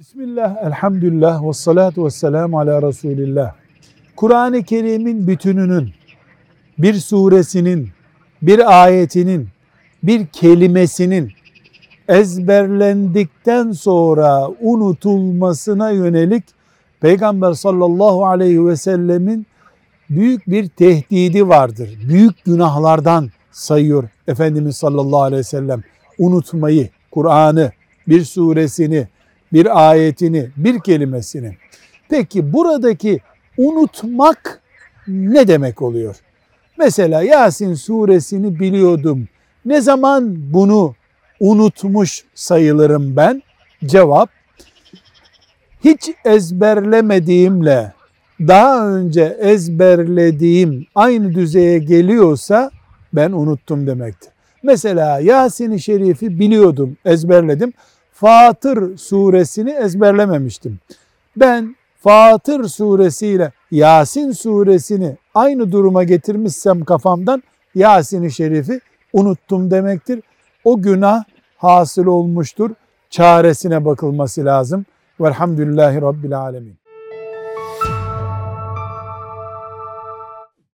Bismillah, elhamdülillah, ve salatu ve selamu ala Resulillah. Kur'an-ı Kerim'in bütününün, bir suresinin, bir ayetinin, bir kelimesinin ezberlendikten sonra unutulmasına yönelik Peygamber sallallahu aleyhi ve sellemin büyük bir tehdidi vardır. Büyük günahlardan sayıyor Efendimiz sallallahu aleyhi ve sellem. Unutmayı, Kur'an'ı, bir suresini, bir ayetini, bir kelimesini. Peki buradaki unutmak ne demek oluyor? Mesela Yasin suresini biliyordum. Ne zaman bunu unutmuş sayılırım ben? Cevap, hiç ezberlemediğimle daha önce ezberlediğim aynı düzeye geliyorsa ben unuttum demektir. Mesela Yasin-i Şerif'i biliyordum, ezberledim. Fatır suresini ezberlememiştim. Ben Fatır suresiyle Yasin suresini aynı duruma getirmişsem kafamdan Yasin-i Şerif'i unuttum demektir. O günah hasıl olmuştur. Çaresine bakılması lazım. Velhamdülillahi Rabbil Alemin.